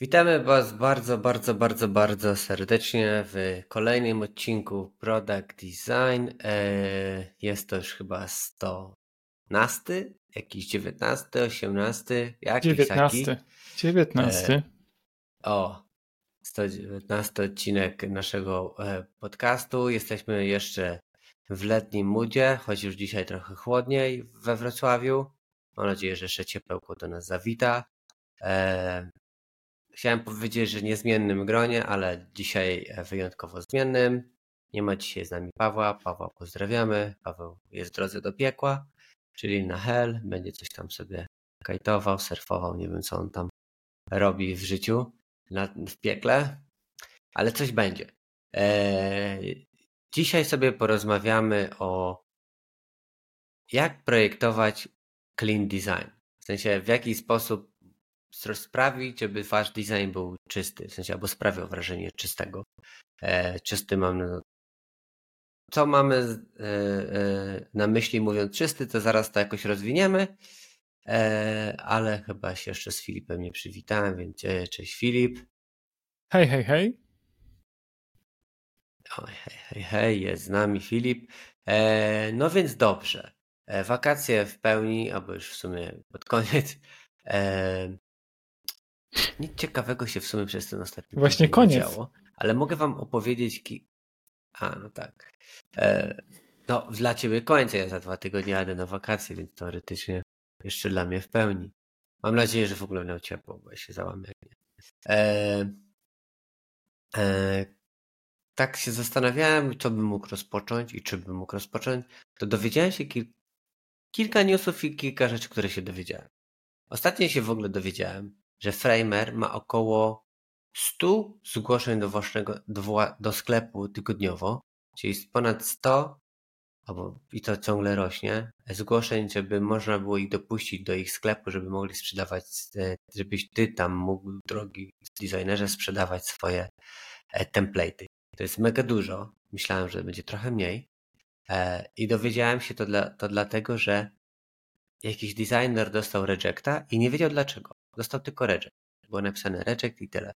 Witamy Was bardzo, bardzo, bardzo, bardzo serdecznie w kolejnym odcinku Product Design. E, jest to już chyba 100 jakiś 19, 18, jakiś 19. taki. 19. O, 119 odcinek naszego e, podcastu. Jesteśmy jeszcze w letnim moodzie, choć już dzisiaj trochę chłodniej we Wrocławiu. Mam nadzieję, że jeszcze ciepełko do nas zawita. E, Chciałem powiedzieć, że niezmiennym gronie, ale dzisiaj wyjątkowo zmiennym. Nie ma dzisiaj z nami Pawła. Pawła pozdrawiamy. Paweł jest w drodze do piekła, czyli na hell. Będzie coś tam sobie kajtował, surfował. Nie wiem, co on tam robi w życiu na, w piekle, ale coś będzie. Eee, dzisiaj sobie porozmawiamy o jak projektować clean design. W sensie, w jaki sposób sprawić, żeby wasz design był czysty, w sensie albo sprawiał wrażenie czystego. E, czysty mam na... Co mamy e, e, na myśli mówiąc czysty, to zaraz to jakoś rozwiniemy, e, ale chyba się jeszcze z Filipem nie przywitałem, więc cześć Filip. Hej, hej, hej. O, hej, hej, hej, jest z nami Filip. No więc dobrze. Wakacje w pełni, albo już w sumie pod koniec. Nic ciekawego się w sumie przez ten ostatni Właśnie koniec. Działo, ale mogę wam opowiedzieć. Ki... A, no tak. E, no, dla ciebie końca. Ja za dwa tygodnie jadę na wakacje, więc teoretycznie jeszcze dla mnie w pełni. Mam nadzieję, że w ogóle miał ciepło, bo ja się załamię. E, e, tak się zastanawiałem, co bym mógł rozpocząć i czy bym mógł rozpocząć. To dowiedziałem się kil... kilka newsów i kilka rzeczy, które się dowiedziałem. Ostatnio się w ogóle dowiedziałem, że Framer ma około 100 zgłoszeń do, waszego, do, do sklepu tygodniowo, czyli ponad 100, albo i to ciągle rośnie, zgłoszeń, żeby można było ich dopuścić do ich sklepu, żeby mogli sprzedawać, e, żebyś ty tam mógł, drogi designerze, sprzedawać swoje e, template'y. To jest mega dużo. Myślałem, że będzie trochę mniej. E, I dowiedziałem się to, dla, to dlatego, że jakiś designer dostał rejecta i nie wiedział dlaczego. Dostał tylko reject. Było napisane reject i tyle.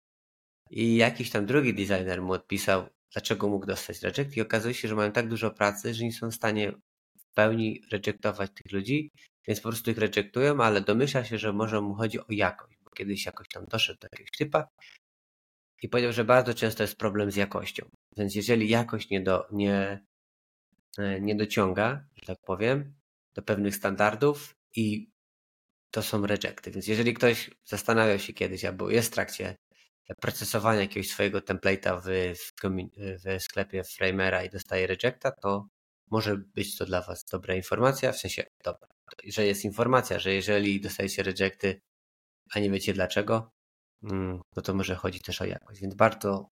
I jakiś tam drugi designer mu odpisał, dlaczego mógł dostać reject i okazuje się, że mają tak dużo pracy, że nie są w stanie w pełni rejectować tych ludzi, więc po prostu ich rejectują, ale domyśla się, że może mu chodzi o jakość, bo kiedyś jakoś tam doszedł do jakiegoś typa i powiedział, że bardzo często jest problem z jakością. Więc jeżeli jakość nie, do, nie, e, nie dociąga, że tak powiem, do pewnych standardów i to są rejecty. Więc jeżeli ktoś zastanawiał się kiedyś albo jest w trakcie procesowania jakiegoś swojego template'a w, w, w sklepie Framera i dostaje rejecta, to może być to dla Was dobra informacja, w sensie dobra, że jest informacja, że jeżeli dostajecie rejecty, a nie wiecie dlaczego, mm, no to może chodzi też o jakość, więc warto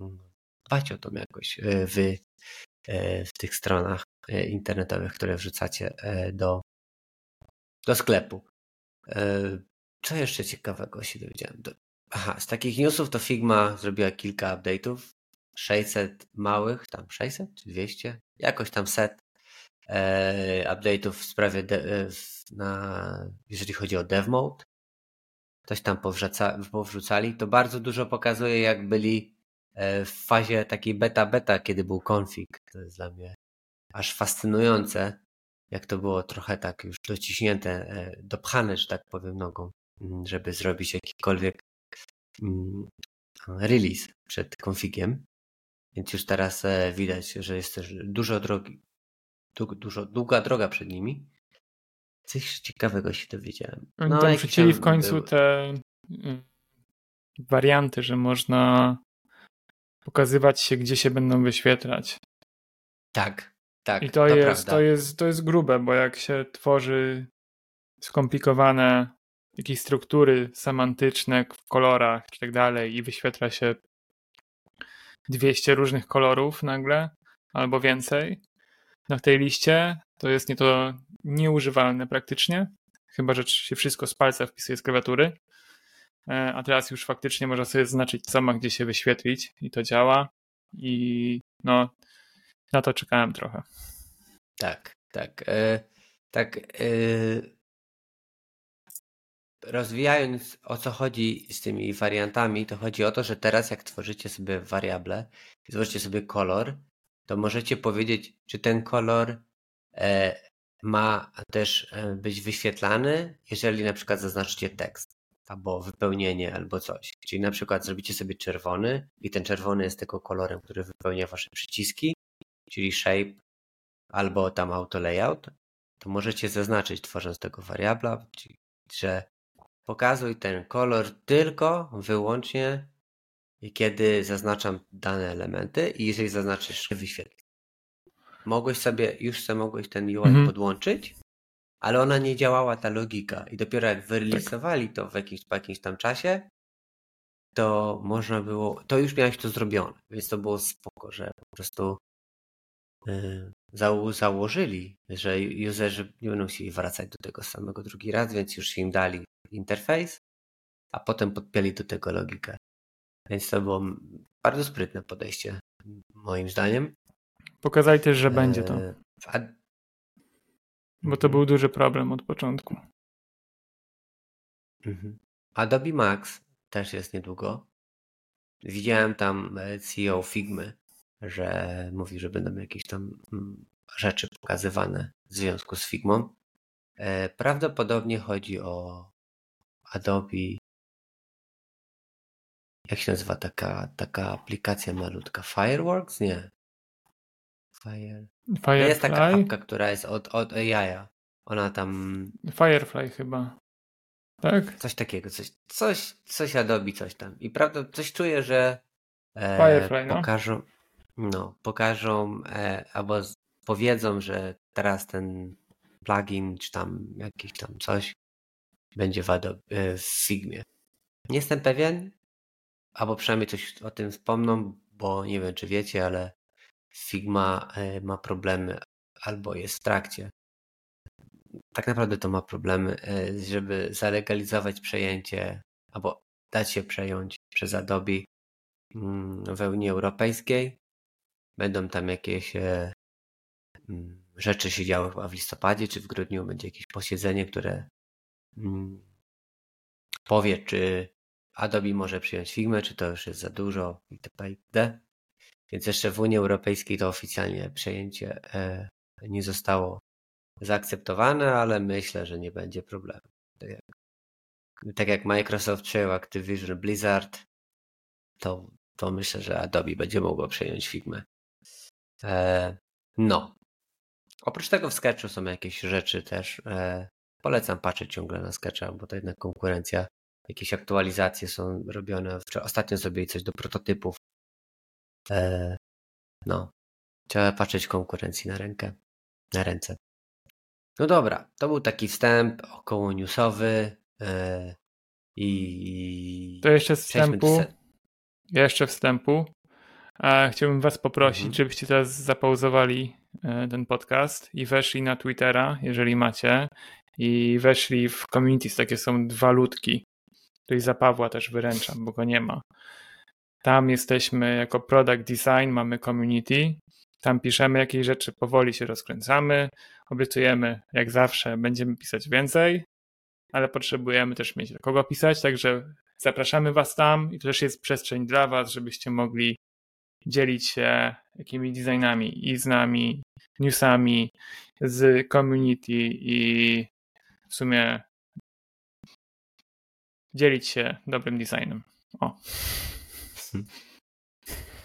mm, dbać o tą jakość e, w, e, w tych stronach e, internetowych, które wrzucacie do, do sklepu. E, co jeszcze ciekawego się dowiedziałem? Aha, z takich newsów to Figma zrobiła kilka update'ów. 600 małych, tam 600 czy 200? Jakoś tam set e, update'ów w sprawie, de, na, jeżeli chodzi o dev mode. Ktoś tam powrzuca, powrzucali. To bardzo dużo pokazuje, jak byli e, w fazie takiej beta-beta, kiedy był config. To jest dla mnie aż fascynujące jak to było trochę tak już dociśnięte, e, dopchane, że tak powiem, nogą, mm, żeby zrobić jakikolwiek mm, release przed konfigiem. Więc już teraz e, widać, że jest też dużo drogi, dużo, długa droga przed nimi. Coś ciekawego się dowiedziałem. No, tam wrzucili w końcu były. te mm, warianty, że można pokazywać się, gdzie się będą wyświetlać. Tak, tak, I to, to jest, to, jest, to jest grube, bo jak się tworzy skomplikowane jakieś struktury semantyczne w kolorach i tak dalej i wyświetla się 200 różnych kolorów nagle albo więcej na tej liście, to jest nie to nieużywalne praktycznie, chyba że się wszystko z palca wpisuje z klawiatury. E, a teraz już faktycznie można sobie zaznaczyć, co ma gdzie się wyświetlić i to działa. I no, na to czekałem trochę. Tak, tak. E, tak. E, rozwijając o co chodzi z tymi wariantami, to chodzi o to, że teraz jak tworzycie sobie wariable tworzycie sobie kolor, to możecie powiedzieć, czy ten kolor e, ma też e, być wyświetlany, jeżeli na przykład zaznaczycie tekst albo wypełnienie, albo coś. Czyli na przykład zrobicie sobie czerwony i ten czerwony jest tylko kolorem, który wypełnia wasze przyciski, czyli shape albo tam auto layout, to możecie zaznaczyć tworząc tego wariabla, czyli, że pokazuj ten kolor tylko, wyłącznie kiedy zaznaczam dane elementy i jeżeli zaznaczysz wyświetl. Mogłeś sobie, już sobie mogłeś ten UI mhm. podłączyć, ale ona nie działała ta logika i dopiero jak wyrelisowali to w jakimś, po jakimś tam czasie, to można było, to już miałeś to zrobione, więc to było spoko, że po prostu yy, założyli, że userzy nie będą musieli wracać do tego samego drugi raz, więc już im dali interfejs, a potem podpięli do tego logikę. Więc to było bardzo sprytne podejście, moim zdaniem. Pokazali też, że będzie to. A... Bo to był duży problem od początku. Mhm. Adobe Max też jest niedługo. Widziałem tam e, CEO Figmy, że mówi, że będą jakieś tam mm, rzeczy pokazywane w związku z Figmą. E, prawdopodobnie chodzi o Adobe. Jak się nazywa taka, taka aplikacja malutka? Fireworks? Nie. Fire. Firefly? Jest taka apka, która jest od, od AI. Ona tam. Firefly chyba. Tak? Coś takiego, coś, coś, coś Adobe, coś tam. I prawda, coś czuję, że e, Firefly, no. pokażą, no, pokażą e, albo powiedzą, że teraz ten plugin, czy tam jakiś tam coś będzie w, Adobe, e, w Figmie. Nie jestem pewien, albo przynajmniej coś o tym wspomną, bo nie wiem, czy wiecie, ale Figma e, ma problemy albo jest w trakcie. Tak naprawdę to ma problemy, e, żeby zalegalizować przejęcie albo dać się przejąć przez Adobe mm, w Unii Europejskiej. Będą tam jakieś e, mm, rzeczy się działy chyba w listopadzie czy w grudniu. Będzie jakieś posiedzenie, które mm, powie, czy Adobe może przyjąć Figmę, czy to już jest za dużo itp. itd. Więc jeszcze w Unii Europejskiej to oficjalnie przejęcie e, nie zostało zaakceptowane, ale myślę, że nie będzie problemu. Tak jak, tak jak Microsoft przejął Activision Blizzard, to, to myślę, że Adobe będzie mogło przejąć Figmę. E, no. Oprócz tego w Sketchu są jakieś rzeczy też. E, polecam patrzeć ciągle na Sketcha, bo to jednak konkurencja. Jakieś aktualizacje są robione. Ostatnio zrobili coś do prototypów E, no, trzeba patrzeć konkurencji na rękę, na ręce. No dobra, to był taki wstęp około newsowy e, i... To jeszcze wstępu, jeszcze wstępu. A chciałbym was poprosić, mhm. żebyście teraz zapauzowali e, ten podcast i weszli na Twittera, jeżeli macie, i weszli w communities, takie są dwa ludki. Tutaj za Pawła też wyręczam, bo go nie ma. Tam jesteśmy jako product design, mamy community. Tam piszemy jakieś rzeczy, powoli się rozkręcamy. Obiecujemy, jak zawsze, będziemy pisać więcej, ale potrzebujemy też mieć do kogo pisać, także zapraszamy Was tam i to też jest przestrzeń dla Was, żebyście mogli dzielić się jakimi designami i z nami, newsami, z community i w sumie dzielić się dobrym designem. O.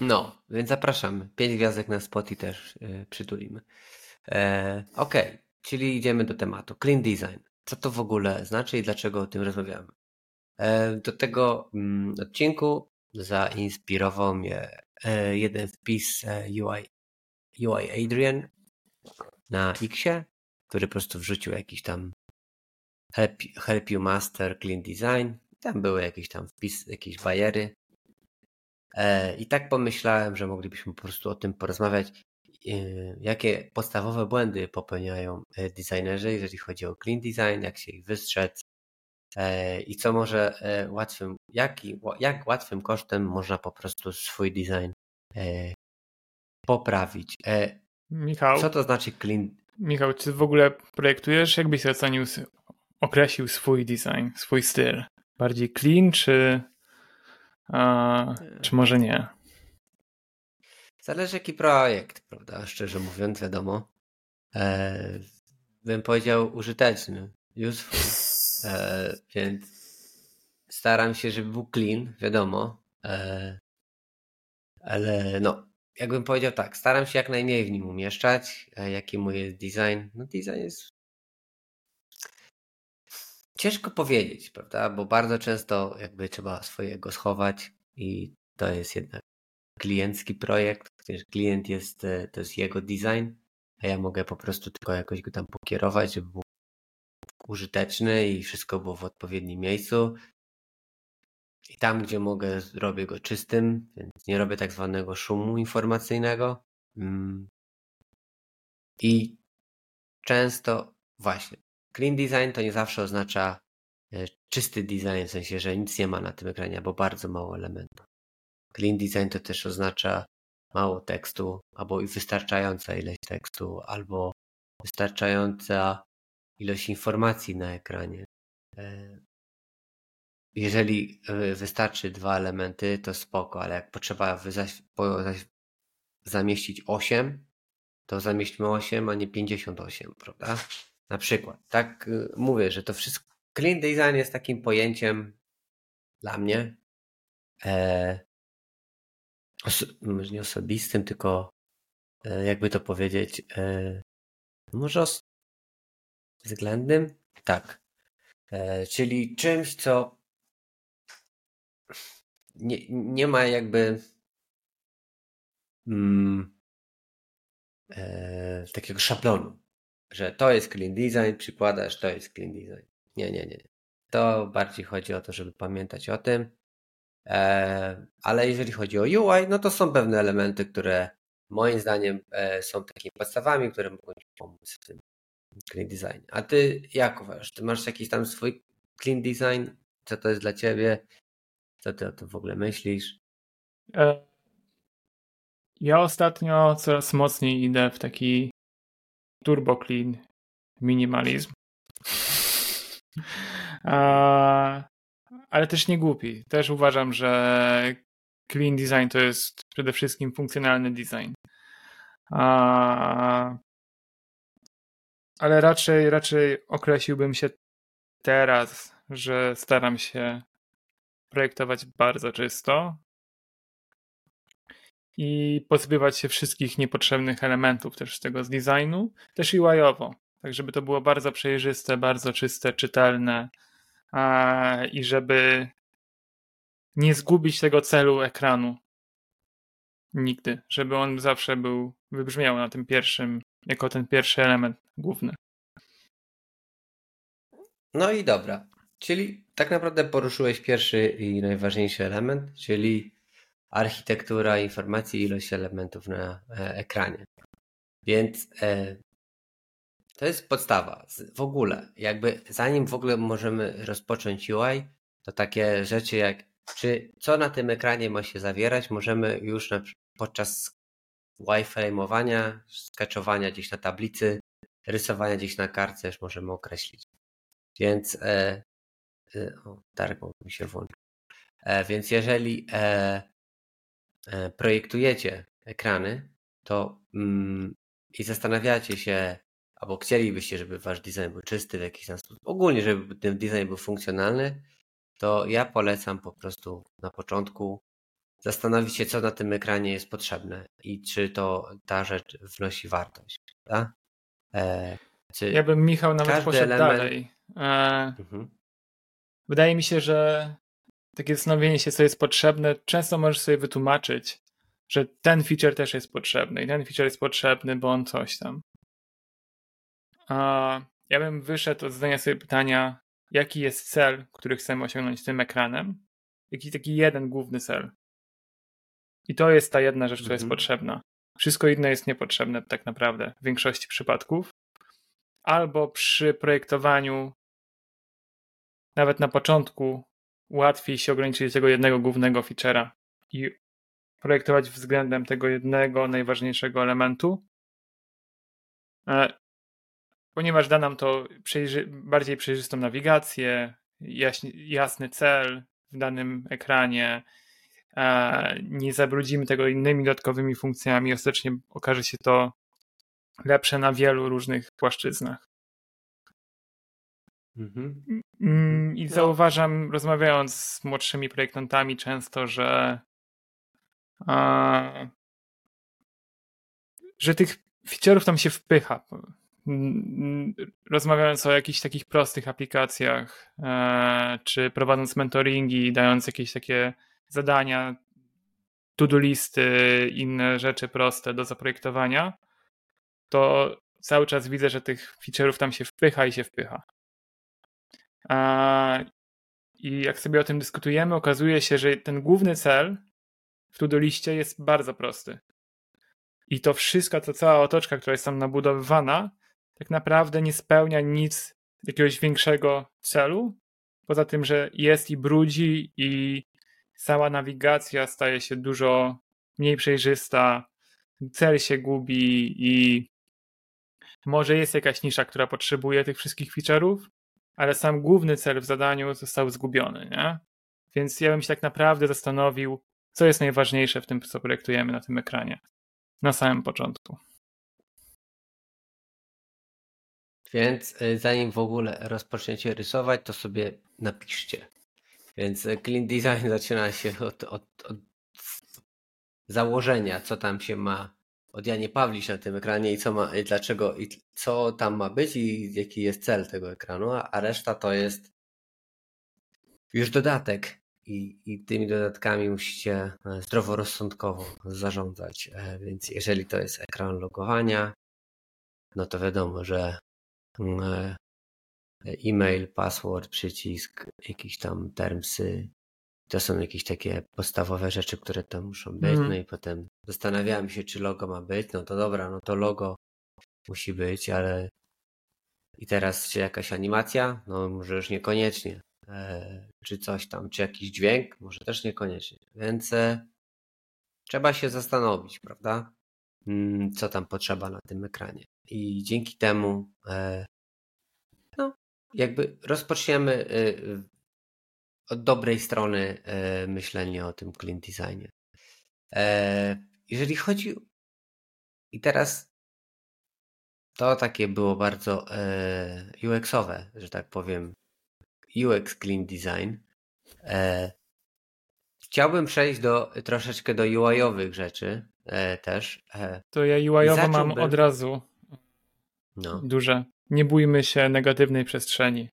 No, więc zapraszamy. Pięć gwiazdek na Spotify też yy, przytulimy. E, ok, czyli idziemy do tematu. Clean design. Co to w ogóle znaczy i dlaczego o tym rozmawiamy? E, do tego mm, odcinku zainspirował mnie jeden wpis e, UI, UI Adrian na Xie, który po prostu wrzucił jakiś tam help, help you master clean design. Tam były jakieś tam wpis, jakieś bajery E, I tak pomyślałem, że moglibyśmy po prostu o tym porozmawiać, e, jakie podstawowe błędy popełniają e, designerzy, jeżeli chodzi o clean design, jak się ich wystrzec i co może łatwym, jak, jak łatwym kosztem można po prostu swój design poprawić. Michał, co to znaczy clean? Michał, czy w ogóle projektujesz? Jakbyś ocenił określił swój design, swój styl? Bardziej clean, czy, a, czy może nie? Zależy jaki projekt, prawda? Szczerze mówiąc, wiadomo. E, bym powiedział użyteczny, useful. E, więc staram się, żeby był clean, wiadomo. E, ale no, jakbym powiedział tak, staram się jak najmniej w nim umieszczać. E, jaki mój jest design? No design jest ciężko powiedzieć, prawda? Bo bardzo często jakby trzeba swojego schować i to jest jednak kliencki projekt, gdyż klient jest, e, to jest jego design, a ja mogę po prostu tylko jakoś go tam pokierować, żeby był użyteczny i wszystko było w odpowiednim miejscu. I tam, gdzie mogę, robię go czystym, więc nie robię tak zwanego szumu informacyjnego. Mm. I często, właśnie, clean design to nie zawsze oznacza e, czysty design, w sensie, że nic nie ma na tym ekranie, albo bardzo mało elementów. Clean design to też oznacza mało tekstu, albo wystarczająca ilość tekstu, albo wystarczająca ilość informacji na ekranie. E, jeżeli e, wystarczy dwa elementy, to spoko, ale jak potrzeba zamieścić 8, to zamieśćmy 8, a nie 58, prawda? Na przykład. Tak y, mówię, że to wszystko. Clean design jest takim pojęciem dla mnie. E, oso, nie osobistym, tylko e, jakby to powiedzieć. E, może os, względnym? Tak. E, czyli czymś, co nie, nie ma jakby mm, e, takiego szablonu, że to jest clean design, przykładasz, to jest clean design. Nie, nie, nie. To bardziej chodzi o to, żeby pamiętać o tym. E, ale jeżeli chodzi o UI, no to są pewne elementy, które moim zdaniem e, są takimi podstawami, które mogą ci pomóc w tym clean design. A ty jak uważasz? Ty masz jakiś tam swój clean design? Co to jest dla ciebie? Co ty o tym w ogóle myślisz? E, ja ostatnio coraz mocniej idę w taki turbo clean minimalizm. ale też nie głupi. Też uważam, że clean design to jest przede wszystkim funkcjonalny design. Ale raczej, raczej określiłbym się teraz, że staram się projektować bardzo czysto i pozbywać się wszystkich niepotrzebnych elementów też z tego z designu, też UI-owo, tak żeby to było bardzo przejrzyste, bardzo czyste, czytelne a, i żeby nie zgubić tego celu ekranu nigdy, żeby on zawsze był, wybrzmiał na tym pierwszym, jako ten pierwszy element główny. No i dobra. Czyli tak naprawdę poruszyłeś pierwszy i najważniejszy element, czyli architektura informacji, ilość elementów na e, ekranie. Więc e, to jest podstawa. W ogóle, jakby zanim w ogóle możemy rozpocząć UI, to takie rzeczy jak czy co na tym ekranie ma się zawierać, możemy już na, podczas wireframe'owania, sketchowania gdzieś na tablicy, rysowania gdzieś na kartce już możemy określić. Więc e, e, o, Darek mi się włączył. E, więc jeżeli e, e, projektujecie ekrany, to mm, i zastanawiacie się, albo chcielibyście, żeby wasz design był czysty w jakiś sposób, ogólnie, żeby ten design był funkcjonalny, to ja polecam po prostu na początku zastanowić się, co na tym ekranie jest potrzebne i czy to ta rzecz wnosi wartość. Prawda? E, ja bym, Michał, nawet poszedł element... dalej. E, mhm. Wydaje mi się, że takie zastanowienie się, co jest potrzebne, często możesz sobie wytłumaczyć, że ten feature też jest potrzebny i ten feature jest potrzebny, bo on coś tam. A ja bym wyszedł od zadania sobie pytania, jaki jest cel, który chcemy osiągnąć tym ekranem. Jaki taki jeden główny cel. I to jest ta jedna rzecz, która jest mhm. potrzebna. Wszystko inne jest niepotrzebne tak naprawdę w większości przypadków. Albo przy projektowaniu, nawet na początku, łatwiej się ograniczyć tego jednego głównego feature'a i projektować względem tego jednego najważniejszego elementu. E, ponieważ da nam to przejrzy bardziej przejrzystą nawigację, jasny cel w danym ekranie, nie zabrudzimy tego innymi dodatkowymi funkcjami, ostatecznie okaże się to lepsze na wielu różnych płaszczyznach. Mhm. Mm, I no. zauważam, rozmawiając z młodszymi projektantami, często, że, a, że tych feature'ów tam się wpycha. Mm, rozmawiając o jakichś takich prostych aplikacjach, e, czy prowadząc mentoringi, dając jakieś takie zadania, to-do listy, inne rzeczy proste do zaprojektowania, to cały czas widzę, że tych feature'ów tam się wpycha i się wpycha. I jak sobie o tym dyskutujemy, okazuje się, że ten główny cel w to-do liście jest bardzo prosty. I to wszystko, to cała otoczka, która jest tam nabudowywana, tak naprawdę nie spełnia nic jakiegoś większego celu, poza tym, że jest i brudzi i sama nawigacja staje się dużo mniej przejrzysta, cel się gubi i może jest jakaś nisza, która potrzebuje tych wszystkich feature'ów, ale sam główny cel w zadaniu został zgubiony, nie? Więc ja bym się tak naprawdę zastanowił, co jest najważniejsze w tym, co projektujemy na tym ekranie. Na samym początku. Więc y, zanim w ogóle rozpoczniecie rysować, to sobie napiszcie. Więc y, clean design zaczyna się od, od, od założenia, co tam się ma od Janie Pawlisz na tym ekranie i co ma, i dlaczego, i co tam ma być i jaki jest cel tego ekranu, a reszta to jest już dodatek i, i tymi dodatkami musicie e, zdroworozsądkowo zarządzać. E, więc jeżeli to jest ekran logowania, no to wiadomo, że mm, e, e-mail, password, przycisk, jakieś tam termsy, to są jakieś takie podstawowe rzeczy, które tam muszą być. Mm. No i potem zastanawiałem się, czy logo ma być. No to dobra, no to logo musi być, ale i teraz czy jakaś animacja? No może już niekoniecznie. E, czy coś tam, czy jakiś dźwięk? Może też niekoniecznie. Więc e, trzeba się zastanowić, prawda? Mm, co tam potrzeba na tym ekranie. I dzięki temu e, jakby rozpoczniemy y, od dobrej strony e, myślenia o tym clean designie. E, jeżeli chodzi i teraz to takie było bardzo e, UX-owe, że tak powiem, UX clean design. Chciałbym przejść do troszeczkę do UI-owych rzeczy też. To ja UI-owo mam od razu no. duże. Nie bójmy się negatywnej przestrzeni.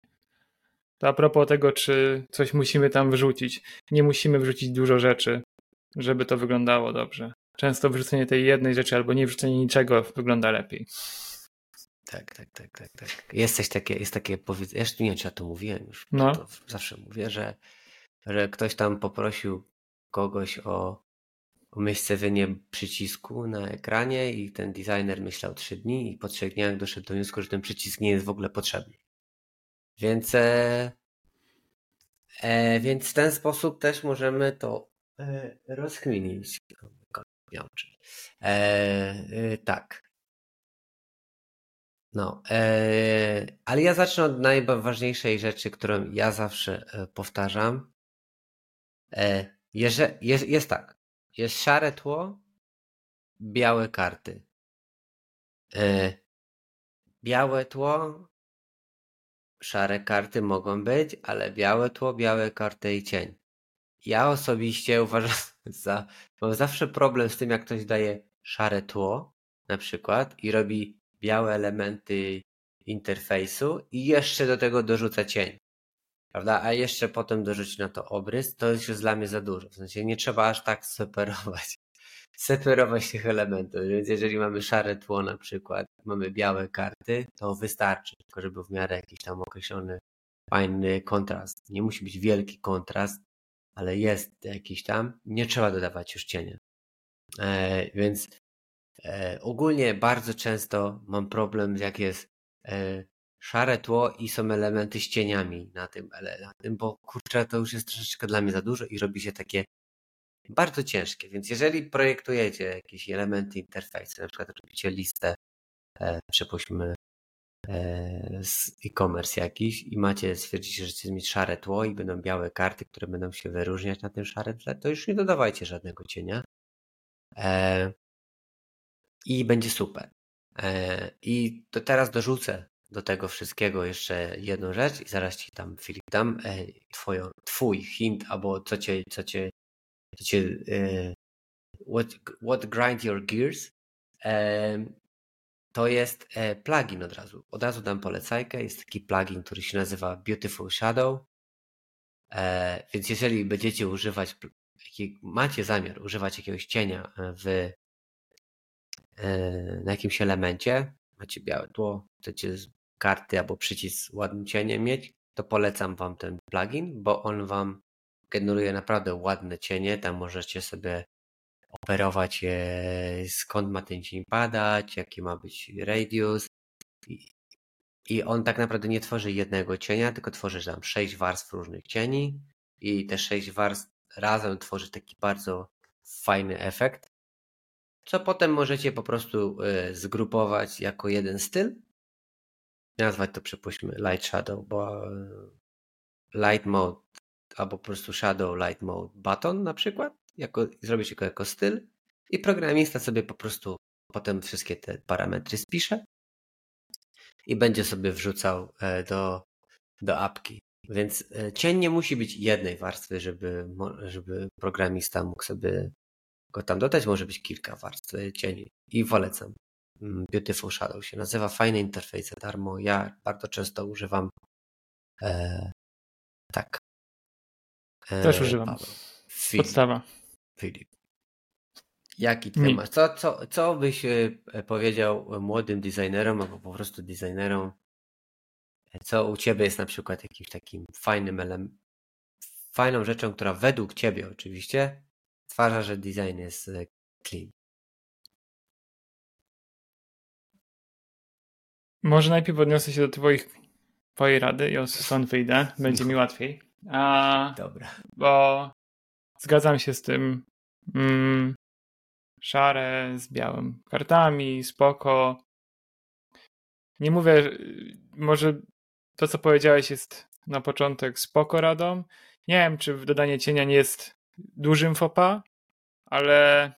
To a propos tego, czy coś musimy tam wrzucić. Nie musimy wrzucić dużo rzeczy, żeby to wyglądało dobrze. Często wrzucenie tej jednej rzeczy albo nie wrzucenie niczego wygląda lepiej. Tak, tak, tak, tak, tak. Jest coś takie, jest takie powiedzenie, ja nie wiem, czy ja to mówiłem już, no. to zawsze mówię, że, że ktoś tam poprosił kogoś o umiejscowienie przycisku na ekranie i ten designer myślał trzy dni i po trzech dniach doszedł do wniosku, że ten przycisk nie jest w ogóle potrzebny. Więc, e, e, więc w ten sposób też możemy to e, rozkminić. E, e, tak. No, e, ale ja zacznę od najważniejszej rzeczy, którą ja zawsze powtarzam. E, jeżeli, jest, jest tak, jest szare tło, białe karty. E, białe tło, Szare karty mogą być, ale białe tło, białe karty i cień. Ja osobiście uważam za. Mam zawsze problem z tym, jak ktoś daje szare tło, na przykład, i robi białe elementy interfejsu i jeszcze do tego dorzuca cień. Prawda? A jeszcze potem dorzuci na to obrys, to jest już dla mnie za dużo. W sensie nie trzeba aż tak separować separować tych elementów. Więc jeżeli mamy szare tło na przykład, mamy białe karty, to wystarczy, tylko żeby w miarę jakiś tam określony fajny kontrast. Nie musi być wielki kontrast, ale jest jakiś tam. Nie trzeba dodawać już cienia. E, więc e, ogólnie bardzo często mam problem, jak jest e, szare tło i są elementy z cieniami na tym, na tym, bo kurczę, to już jest troszeczkę dla mnie za dużo i robi się takie bardzo ciężkie, więc jeżeli projektujecie jakieś elementy interfejsu, na przykład robicie listę, e, przypuśćmy, e, z e-commerce jakiś i macie, stwierdzicie, że chcecie mieć szare tło i będą białe karty, które będą się wyróżniać na tym szarym tle, to już nie dodawajcie żadnego cienia. E, I będzie super. E, I to teraz dorzucę do tego wszystkiego jeszcze jedną rzecz i zaraz ci tam Filip dam e, twoją, twój hint albo co cię, co cię, co cię e, what, what grind your gears e, to jest e, plugin od razu. Od razu dam polecajkę. Jest taki plugin, który się nazywa Beautiful Shadow. E, więc jeżeli będziecie używać, macie zamiar używać jakiegoś cienia w, na jakimś elemencie, macie białe tło, chcecie karty albo przycisk z ładnym cieniem mieć, to polecam Wam ten plugin, bo on Wam generuje naprawdę ładne cienie. Tam możecie sobie operować skąd ma ten cień padać, jaki ma być radius. I on tak naprawdę nie tworzy jednego cienia, tylko tworzy tam sześć warstw różnych cieni i te sześć warstw razem tworzy taki bardzo fajny efekt, co potem możecie po prostu y, zgrupować jako jeden styl nazwać to przypuśćmy Light Shadow, bo e, Light Mode albo po prostu Shadow Light Mode Button na przykład, jako, zrobić go jako styl i programista sobie po prostu potem wszystkie te parametry spisze i będzie sobie wrzucał e, do, do apki. Więc e, cień nie musi być jednej warstwy, żeby, żeby programista mógł sobie go tam dodać. Może być kilka warstw cieni i polecam. Mm, Beautiful Shadow się nazywa. Fajny interfejs za darmo. Ja bardzo często używam. E, tak. E, Też używam. Filip. Podstawa. Filip. Jaki ty masz? Co, co, co byś e, powiedział młodym designerom albo po prostu designerom? Co u ciebie jest na przykład jakimś takim fajnym elementem, fajną rzeczą, która według ciebie oczywiście stwarza, że design jest e, clean? Może najpierw odniosę się do twoich, twojej rady i stąd wyjdę. Będzie mi łatwiej. A, Dobra. Bo zgadzam się z tym. Mm, szare z białym kartami, spoko. Nie mówię, może to co powiedziałeś jest na początek spoko radą. Nie wiem, czy dodanie cienia nie jest dużym fopa, ale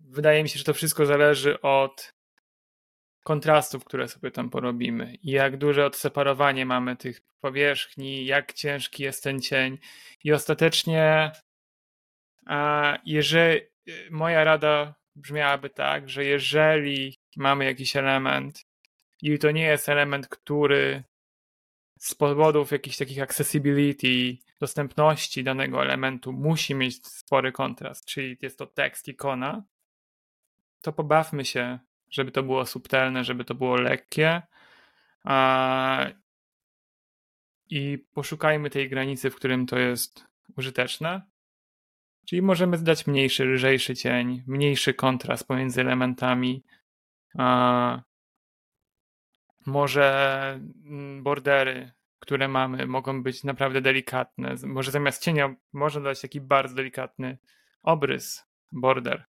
wydaje mi się, że to wszystko zależy od kontrastów, które sobie tam porobimy. I jak duże odseparowanie mamy tych powierzchni, jak ciężki jest ten cień. I ostatecznie a jeżeli moja rada brzmiałaby tak, że jeżeli mamy jakiś element i to nie jest element, który z powodów jakichś takich accessibility, dostępności danego elementu musi mieć spory kontrast, czyli jest to tekst, ikona, to pobawmy się żeby to było subtelne, żeby to było lekkie. I poszukajmy tej granicy, w którym to jest użyteczne. Czyli możemy zdać mniejszy, lżejszy cień, mniejszy kontrast pomiędzy elementami. Może mm, bordery, które mamy, mogą być naprawdę delikatne. Może zamiast cienia można dać taki bardzo delikatny obrys, border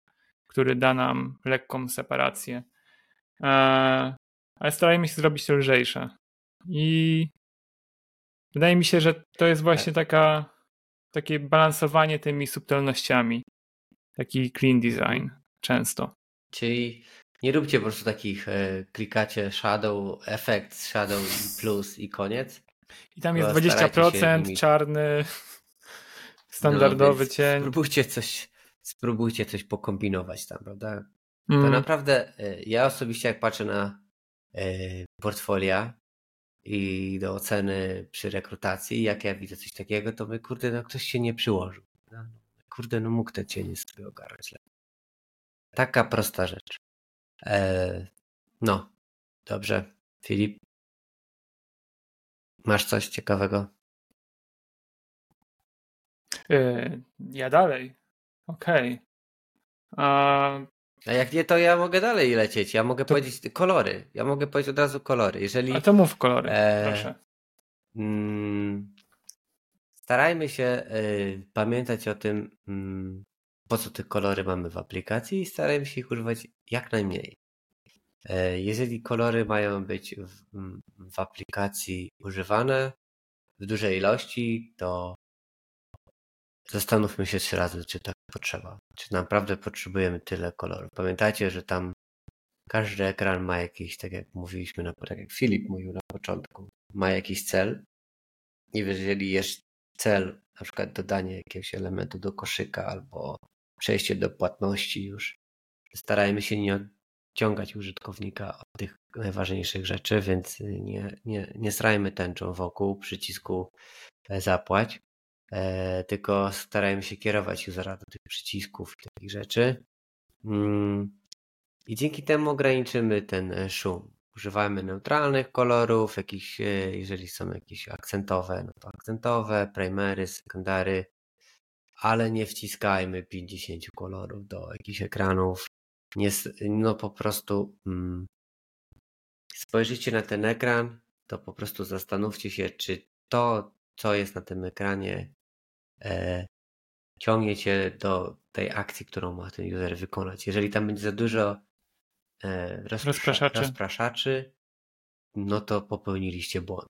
który da nam lekką separację. E, ale starajmy się zrobić to lżejsze. I wydaje mi się, że to jest właśnie taka, takie balansowanie tymi subtelnościami. Taki clean design często. Czyli nie róbcie po prostu takich e, klikacie shadow, effect, shadow plus i koniec. I tam jest 20% czarny, standardowy no, cień. Spróbujcie coś, spróbujcie coś pokombinować tam, prawda? Mm. To naprawdę, e, ja osobiście jak patrzę na e, portfolia i do oceny przy rekrutacji, jak ja widzę coś takiego, to my, kurde, no ktoś się nie przyłożył. No, kurde, no mógł te cienie sobie ogarnąć. Taka prosta rzecz. E, no, dobrze. Filip, masz coś ciekawego? Ja dalej. Okej. Okay. A jak nie, to ja mogę dalej lecieć. Ja mogę to... powiedzieć kolory. Ja mogę powiedzieć od razu kolory. Jeżeli, A to mów kolory, e... proszę. Mm, starajmy się y, pamiętać o tym, mm, po co te kolory mamy w aplikacji i starajmy się ich używać jak najmniej. E, jeżeli kolory mają być w, w aplikacji używane w dużej ilości, to zastanówmy się trzy razy, czy tak potrzeba. Czy naprawdę potrzebujemy tyle kolorów. Pamiętajcie, że tam każdy ekran ma jakiś, tak jak mówiliśmy, na, tak jak Filip mówił na początku, ma jakiś cel. I jeżeli jest cel, na przykład dodanie jakiegoś elementu do koszyka albo przejście do płatności już, starajmy się nie odciągać użytkownika od tych najważniejszych rzeczy, więc nie, nie, nie strajmy tęczą wokół przycisku zapłać, e, tylko starajmy się kierować usera do tych przycisków i takich rzeczy. Mm, I dzięki temu ograniczymy ten e, szum. Używamy neutralnych kolorów, jakichś, jeżeli są jakieś akcentowe, no to akcentowe, primery, sekundary, ale nie wciskajmy 50 kolorów do jakichś ekranów. Nie, no po prostu mm, spojrzycie na ten ekran, to po prostu zastanówcie się, czy to, co jest na tym ekranie, e, ciągnie cię do tej akcji, którą ma ten user wykonać. Jeżeli tam będzie za dużo e, rozpraszaczy. rozpraszaczy, no to popełniliście błąd.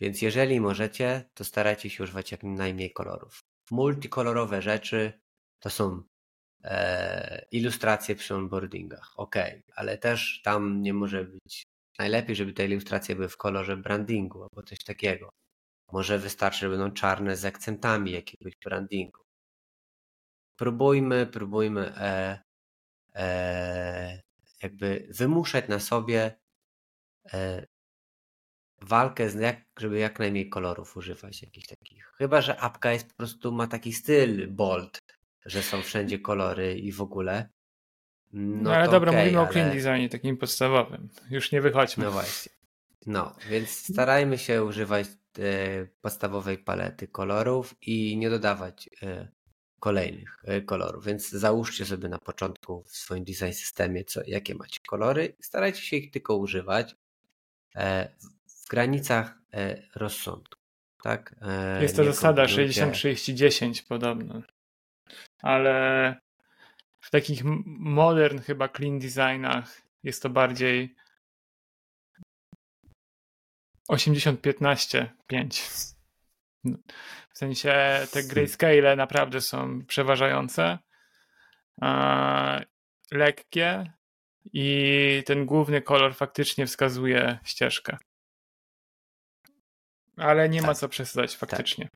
Więc jeżeli możecie, to starajcie się używać jak najmniej kolorów. Multikolorowe rzeczy to są e, ilustracje przy onboardingach. Ok, ale też tam nie może być. Najlepiej, żeby te ilustracje były w kolorze brandingu albo coś takiego. Może wystarczy, że będą czarne z akcentami jakiegoś brandingu. Próbujmy, próbujmy e, e, jakby wymuszać na sobie e, walkę, z jak, żeby jak najmniej kolorów używać jakichś takich. Chyba, że apka jest po prostu ma taki styl bold, że są wszędzie kolory i w ogóle. No, no ale dobra, okay, mówimy ale... o clean designie takim podstawowym. Już nie wychodźmy. No właśnie. No, więc starajmy się używać podstawowej palety kolorów i nie dodawać e, kolejnych e, kolorów. Więc załóżcie sobie na początku w swoim design systemie, co, jakie macie kolory. Starajcie się ich tylko używać. E, w granicach e, rozsądku. Tak? E, jest to zasada 60-30-10 podobno. Ale w takich modern chyba clean designach jest to bardziej 80-15-5. W sensie te grayscale naprawdę są przeważające. Lekkie i ten główny kolor faktycznie wskazuje ścieżkę. Ale nie tak. ma co przesadzać tak. faktycznie. Tak.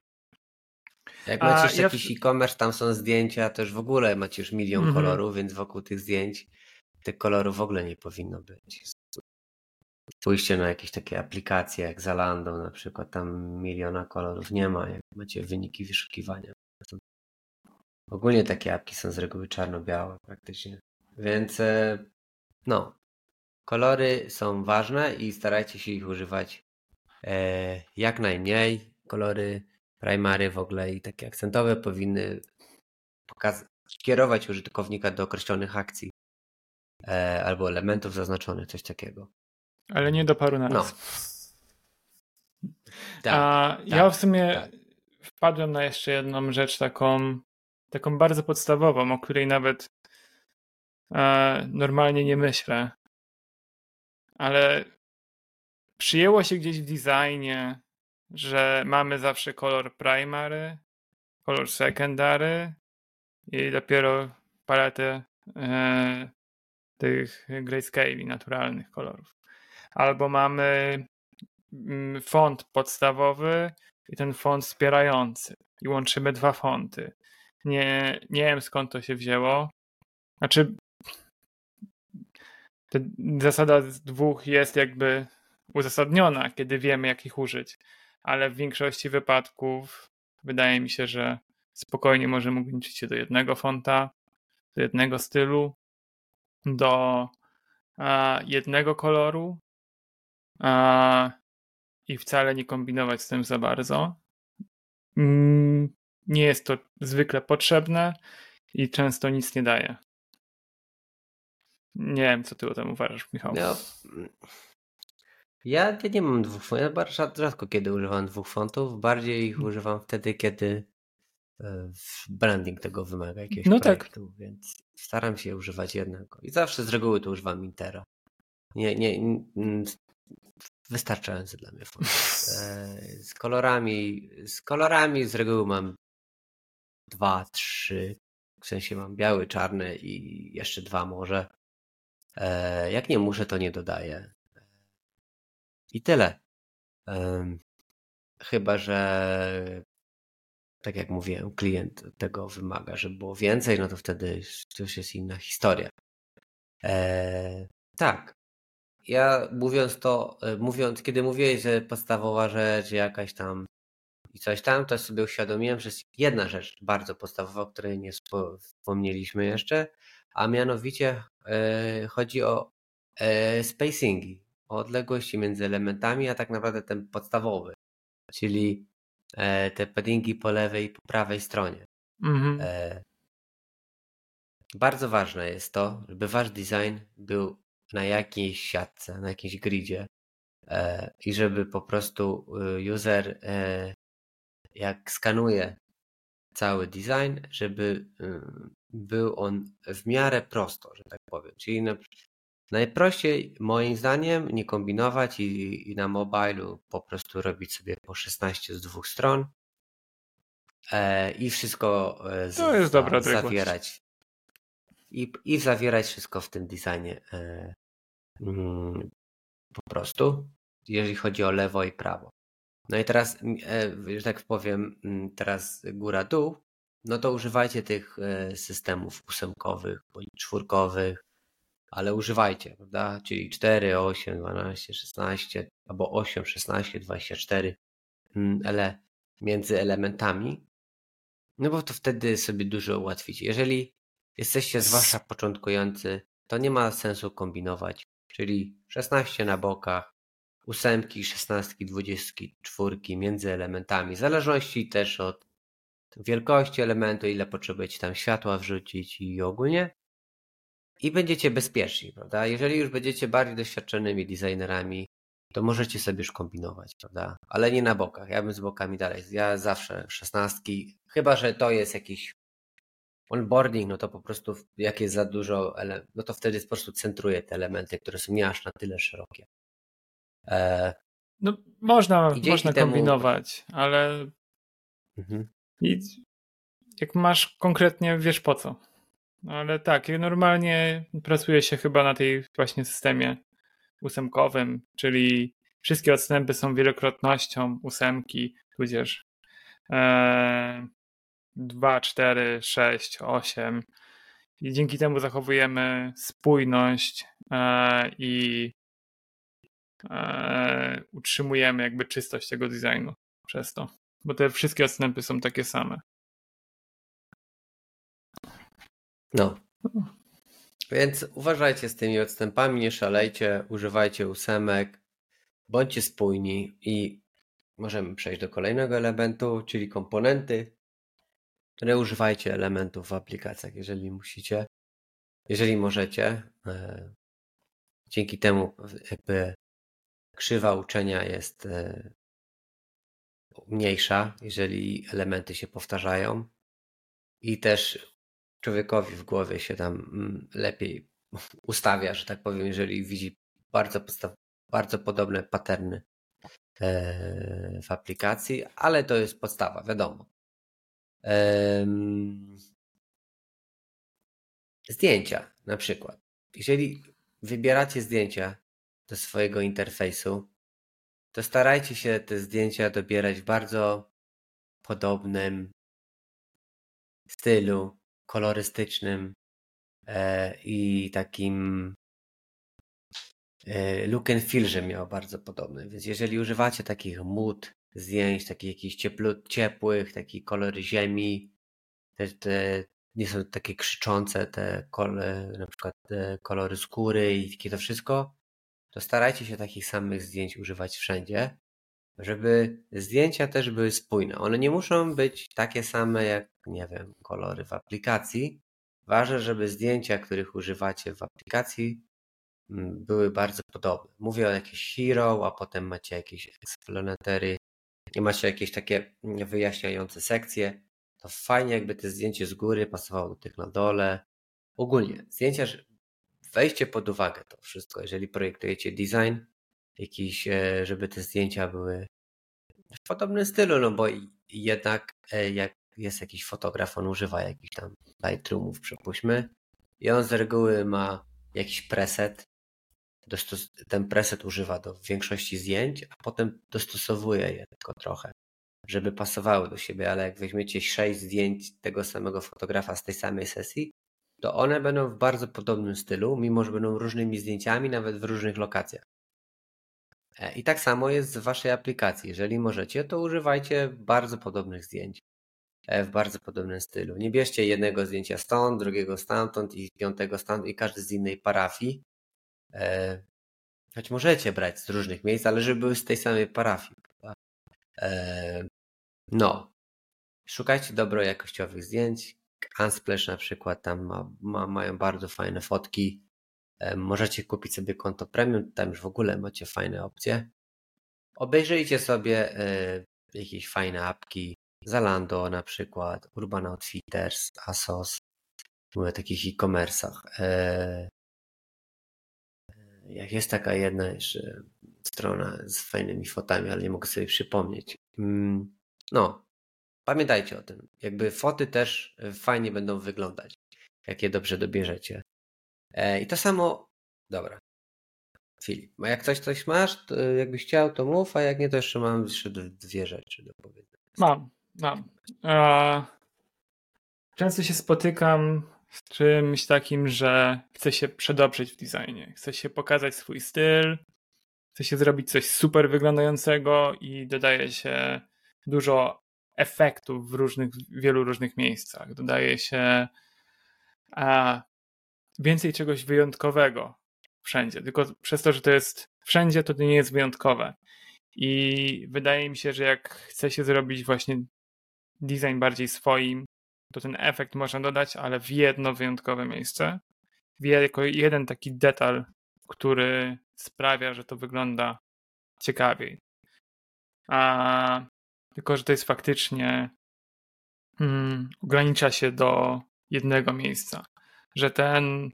Jak macie jeszcze ja... jakiś e-commerce, tam są zdjęcia, też w ogóle macie już milion mhm. kolorów, więc wokół tych zdjęć tych kolorów w ogóle nie powinno być. Pójście na jakieś takie aplikacje jak Zalando na przykład, tam miliona kolorów nie ma, jak macie wyniki wyszukiwania. Ogólnie takie apki są z reguły czarno-białe praktycznie. Więc e, no, kolory są ważne i starajcie się ich używać E, jak najmniej. Kolory primary w ogóle i takie akcentowe powinny kierować użytkownika do określonych akcji e, albo elementów zaznaczonych, coś takiego. Ale nie do paru na raz. No. Tak, A tak, ja w sumie tak. wpadłem na jeszcze jedną rzecz taką, taką bardzo podstawową, o której nawet e, normalnie nie myślę. Ale przyjęło się gdzieś w designie, że mamy zawsze kolor primary, kolor secondary i dopiero paletę e, tych grayscale naturalnych kolorów. Albo mamy mm, font podstawowy i ten font wspierający i łączymy dwa fonty. Nie, nie wiem skąd to się wzięło. Znaczy, zasada dwóch jest jakby uzasadniona, kiedy wiemy, jak ich użyć, ale w większości wypadków wydaje mi się, że spokojnie możemy ograniczyć się do jednego fonta, do jednego stylu, do a, jednego koloru a, i wcale nie kombinować z tym za bardzo. Mm, nie jest to zwykle potrzebne i często nic nie daje. Nie wiem, co ty o tym uważasz, Michał. No, ja, ja nie mam dwóch fontów. Ja bardzo rzadko kiedy używam dwóch fontów. Bardziej ich hmm. używam wtedy, kiedy e, branding tego wymaga jakiegoś no tak. projektu, tak. więc staram się używać jednego. I zawsze z reguły to używam Intera. Nie, nie, wystarczający dla mnie font. E, z kolorami, z kolorami z reguły mam dwa, trzy. W sensie mam biały, czarny i jeszcze dwa może. E, jak nie muszę, to nie dodaję. I tyle. Chyba, że tak jak mówiłem, klient tego wymaga, żeby było więcej, no to wtedy to już jest inna historia. Eee, tak. Ja mówiąc to, e, mówiąc, kiedy mówiłeś, że podstawowa rzecz jakaś tam i coś tam, to sobie uświadomiłem, że jest jedna rzecz bardzo podstawowa, o której nie wspomnieliśmy jeszcze, a mianowicie e, chodzi o e, spacingi, o odległości między elementami, a tak naprawdę ten podstawowy, czyli te paddingi po lewej i po prawej stronie. Mhm. Bardzo ważne jest to, żeby wasz design był na jakiejś siatce, na jakiejś gridzie e, i żeby po prostu e, user e, jak skanuje cały design, żeby był on w miarę prosto, że tak powiem. Czyli na, najprościej moim zdaniem nie kombinować i, i na mobilu po prostu robić sobie po 16 z dwóch stron i wszystko z, to jest dobra zawierać. I, I zawierać wszystko w tym designie po prostu, jeżeli chodzi o lewo i prawo. No i teraz, e, że tak powiem, mm, teraz góra-dół, no to używajcie tych e, systemów ósemkowych bądź czwórkowych, ale używajcie, prawda? Czyli 4, 8, 12, 16 albo 8, 16, 24 ale między elementami, no bo to wtedy sobie dużo ułatwicie. Jeżeli jesteście zwłaszcza początkujący, to nie ma sensu kombinować czyli 16 na bokach, ósemki, szesnastki, dwudziestki, czwórki między elementami, w zależności też od wielkości elementu, ile potrzebujecie tam światła wrzucić i ogólnie. I będziecie bezpieczni, prawda? Jeżeli już będziecie bardziej doświadczonymi designerami, to możecie sobie już kombinować, prawda? Ale nie na bokach. Ja bym z bokami dalej. Ja zawsze szesnastki, chyba że to jest jakiś onboarding, no to po prostu jak jest za dużo, no to wtedy po prostu centruje te elementy, które są nie aż na tyle szerokie. E... No można, można temu... kombinować, ale mhm. Jak masz konkretnie, wiesz po co. Ale tak, normalnie pracuje się chyba na tej właśnie systemie ósemkowym, czyli wszystkie odstępy są wielokrotnością ósemki, tudzież e, 2, 4, 6, 8 i dzięki temu zachowujemy spójność e, i e, utrzymujemy jakby czystość tego designu przez to, bo te wszystkie odstępy są takie same. No. Więc uważajcie z tymi odstępami, nie szalejcie, używajcie ósemek, bądźcie spójni i możemy przejść do kolejnego elementu, czyli komponenty. Nie używajcie elementów w aplikacjach, jeżeli musicie, jeżeli możecie. E, dzięki temu jakby krzywa uczenia jest e, mniejsza, jeżeli elementy się powtarzają i też człowiekowi w głowie się tam mm, lepiej ustawia, że tak powiem, jeżeli widzi bardzo, podstaw, bardzo podobne paterny e, w aplikacji, ale to jest podstawa, wiadomo. Zdjęcia na przykład. Jeżeli wybieracie zdjęcia do swojego interfejsu, to starajcie się te zdjęcia dobierać w bardzo podobnym stylu kolorystycznym e, i takim e, look and feel, że miał bardzo podobny. Więc jeżeli używacie takich mód zdjęć, takich jakichś cieplu, ciepłych, takich kolory ziemi, te, te nie są takie krzyczące, te kole, na przykład te kolory skóry i takie to wszystko, to starajcie się takich samych zdjęć używać wszędzie, żeby zdjęcia też były spójne. One nie muszą być takie same jak, nie wiem, kolory w aplikacji. Ważne, żeby zdjęcia, których używacie w aplikacji, były bardzo podobne. Mówię o jakiejś hero, a potem macie jakieś explanatory i macie jakieś takie wyjaśniające sekcje, to fajnie jakby te zdjęcie z góry pasowało do tych na dole. Ogólnie zdjęcia weźcie pod uwagę to wszystko, jeżeli projektujecie design, jakiś, e, żeby te zdjęcia były w podobnym stylu, no bo jednak e, jak jest jakiś fotograf, on używa jakichś tam Lightroomów, przypuśćmy, i on z reguły ma jakiś preset, ten preset używa do większości zdjęć, a potem dostosowuje je tylko trochę, żeby pasowały do siebie, ale jak weźmiecie sześć zdjęć tego samego fotografa z tej samej sesji, to one będą w bardzo podobnym stylu, mimo że będą różnymi zdjęciami, nawet w różnych lokacjach. E, I tak samo jest w waszej aplikacji. Jeżeli możecie, to używajcie bardzo podobnych zdjęć e, w bardzo podobnym stylu. Nie bierzcie jednego zdjęcia stąd, drugiego stamtąd i piątego stąd i każdy z innej parafii. E, choć możecie brać z różnych miejsc, ale żeby były z tej samej parafii. No. Szukajcie dobro jakościowych zdjęć. Unsplash na przykład tam ma, ma, mają bardzo fajne fotki Możecie kupić sobie konto premium, tam już w ogóle macie fajne opcje. Obejrzyjcie sobie e, jakieś fajne apki, Zalando na przykład, Urban Outfitters, Asos, mówię o takich e-commerce'ach. E, jest taka jedna jeszcze strona z fajnymi fotami, ale nie mogę sobie przypomnieć. Mm, no, pamiętajcie o tym. Jakby foty też fajnie będą wyglądać, jak je dobrze dobierzecie. E, I to samo, dobra. Filip, jak coś coś masz, to jakbyś chciał, to mów, a jak nie, to jeszcze mam jeszcze dwie rzeczy do powiedzenia. Mam, mam. Często się spotykam z czymś takim, że chcę się przedoprzeć w designie. Chcę się pokazać swój styl, chcę się zrobić coś super wyglądającego i dodaje się dużo efektów w różnych, wielu różnych miejscach. Dodaje się a, więcej czegoś wyjątkowego wszędzie. Tylko przez to, że to jest wszędzie, to, to nie jest wyjątkowe. I wydaje mi się, że jak chce się zrobić właśnie design bardziej swoim, to ten efekt można dodać, ale w jedno wyjątkowe miejsce. Jako jeden taki detal, który sprawia, że to wygląda ciekawiej. A tylko, że to jest faktycznie hmm, ogranicza się do jednego miejsca że ten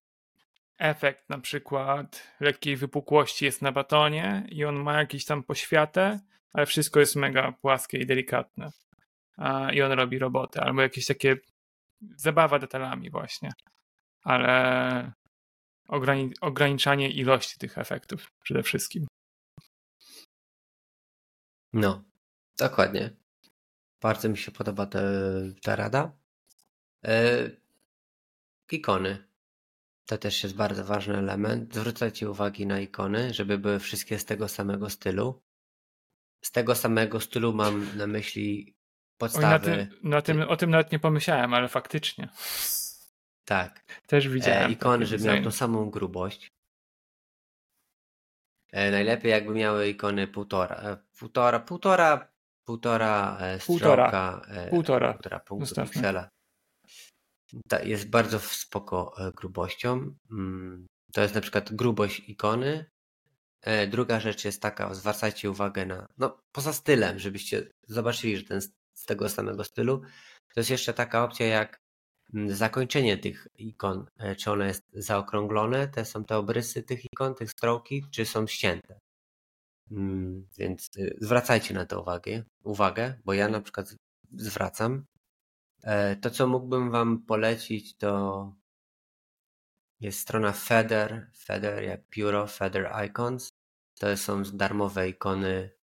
efekt na przykład lekkiej wypukłości jest na batonie i on ma jakieś tam poświatę, ale wszystko jest mega płaskie i delikatne. I on robi robotę, albo jakieś takie zabawa detalami właśnie. Ale ograni ograniczanie ilości tych efektów przede wszystkim. No, dokładnie. Bardzo mi się podoba te, ta rada. E, Ikony. To też jest bardzo ważny element. Zwracajcie uwagi na ikony, żeby były wszystkie z tego samego stylu. Z tego samego stylu mam na myśli podstawy. Oj, na, tym, na tym, o tym nawet nie pomyślałem, ale faktycznie. Tak. Też widziałem. E, ikony, żeby miały tą samą grubość. E, najlepiej jakby miały ikony półtora, e, półtora, półtora, półtora e, stroka, półtora, półtora, półtora punktu piksela jest bardzo spoko e, grubością. Mm, to jest na przykład grubość ikony. E, druga rzecz jest taka, zwracajcie uwagę na, no poza stylem, żebyście zobaczyli, że ten z tego samego stylu, to jest jeszcze taka opcja jak mm, zakończenie tych ikon, e, czy one jest zaokrąglone, te są te obrysy tych ikon, tych stroki, czy są ścięte. Mm, więc y, zwracajcie na to uwagę, uwagę, bo ja na przykład zwracam. E, to, co mógłbym Wam polecić, to jest strona Feather, Feather jak pióro, Feather Icons. To są darmowe ikony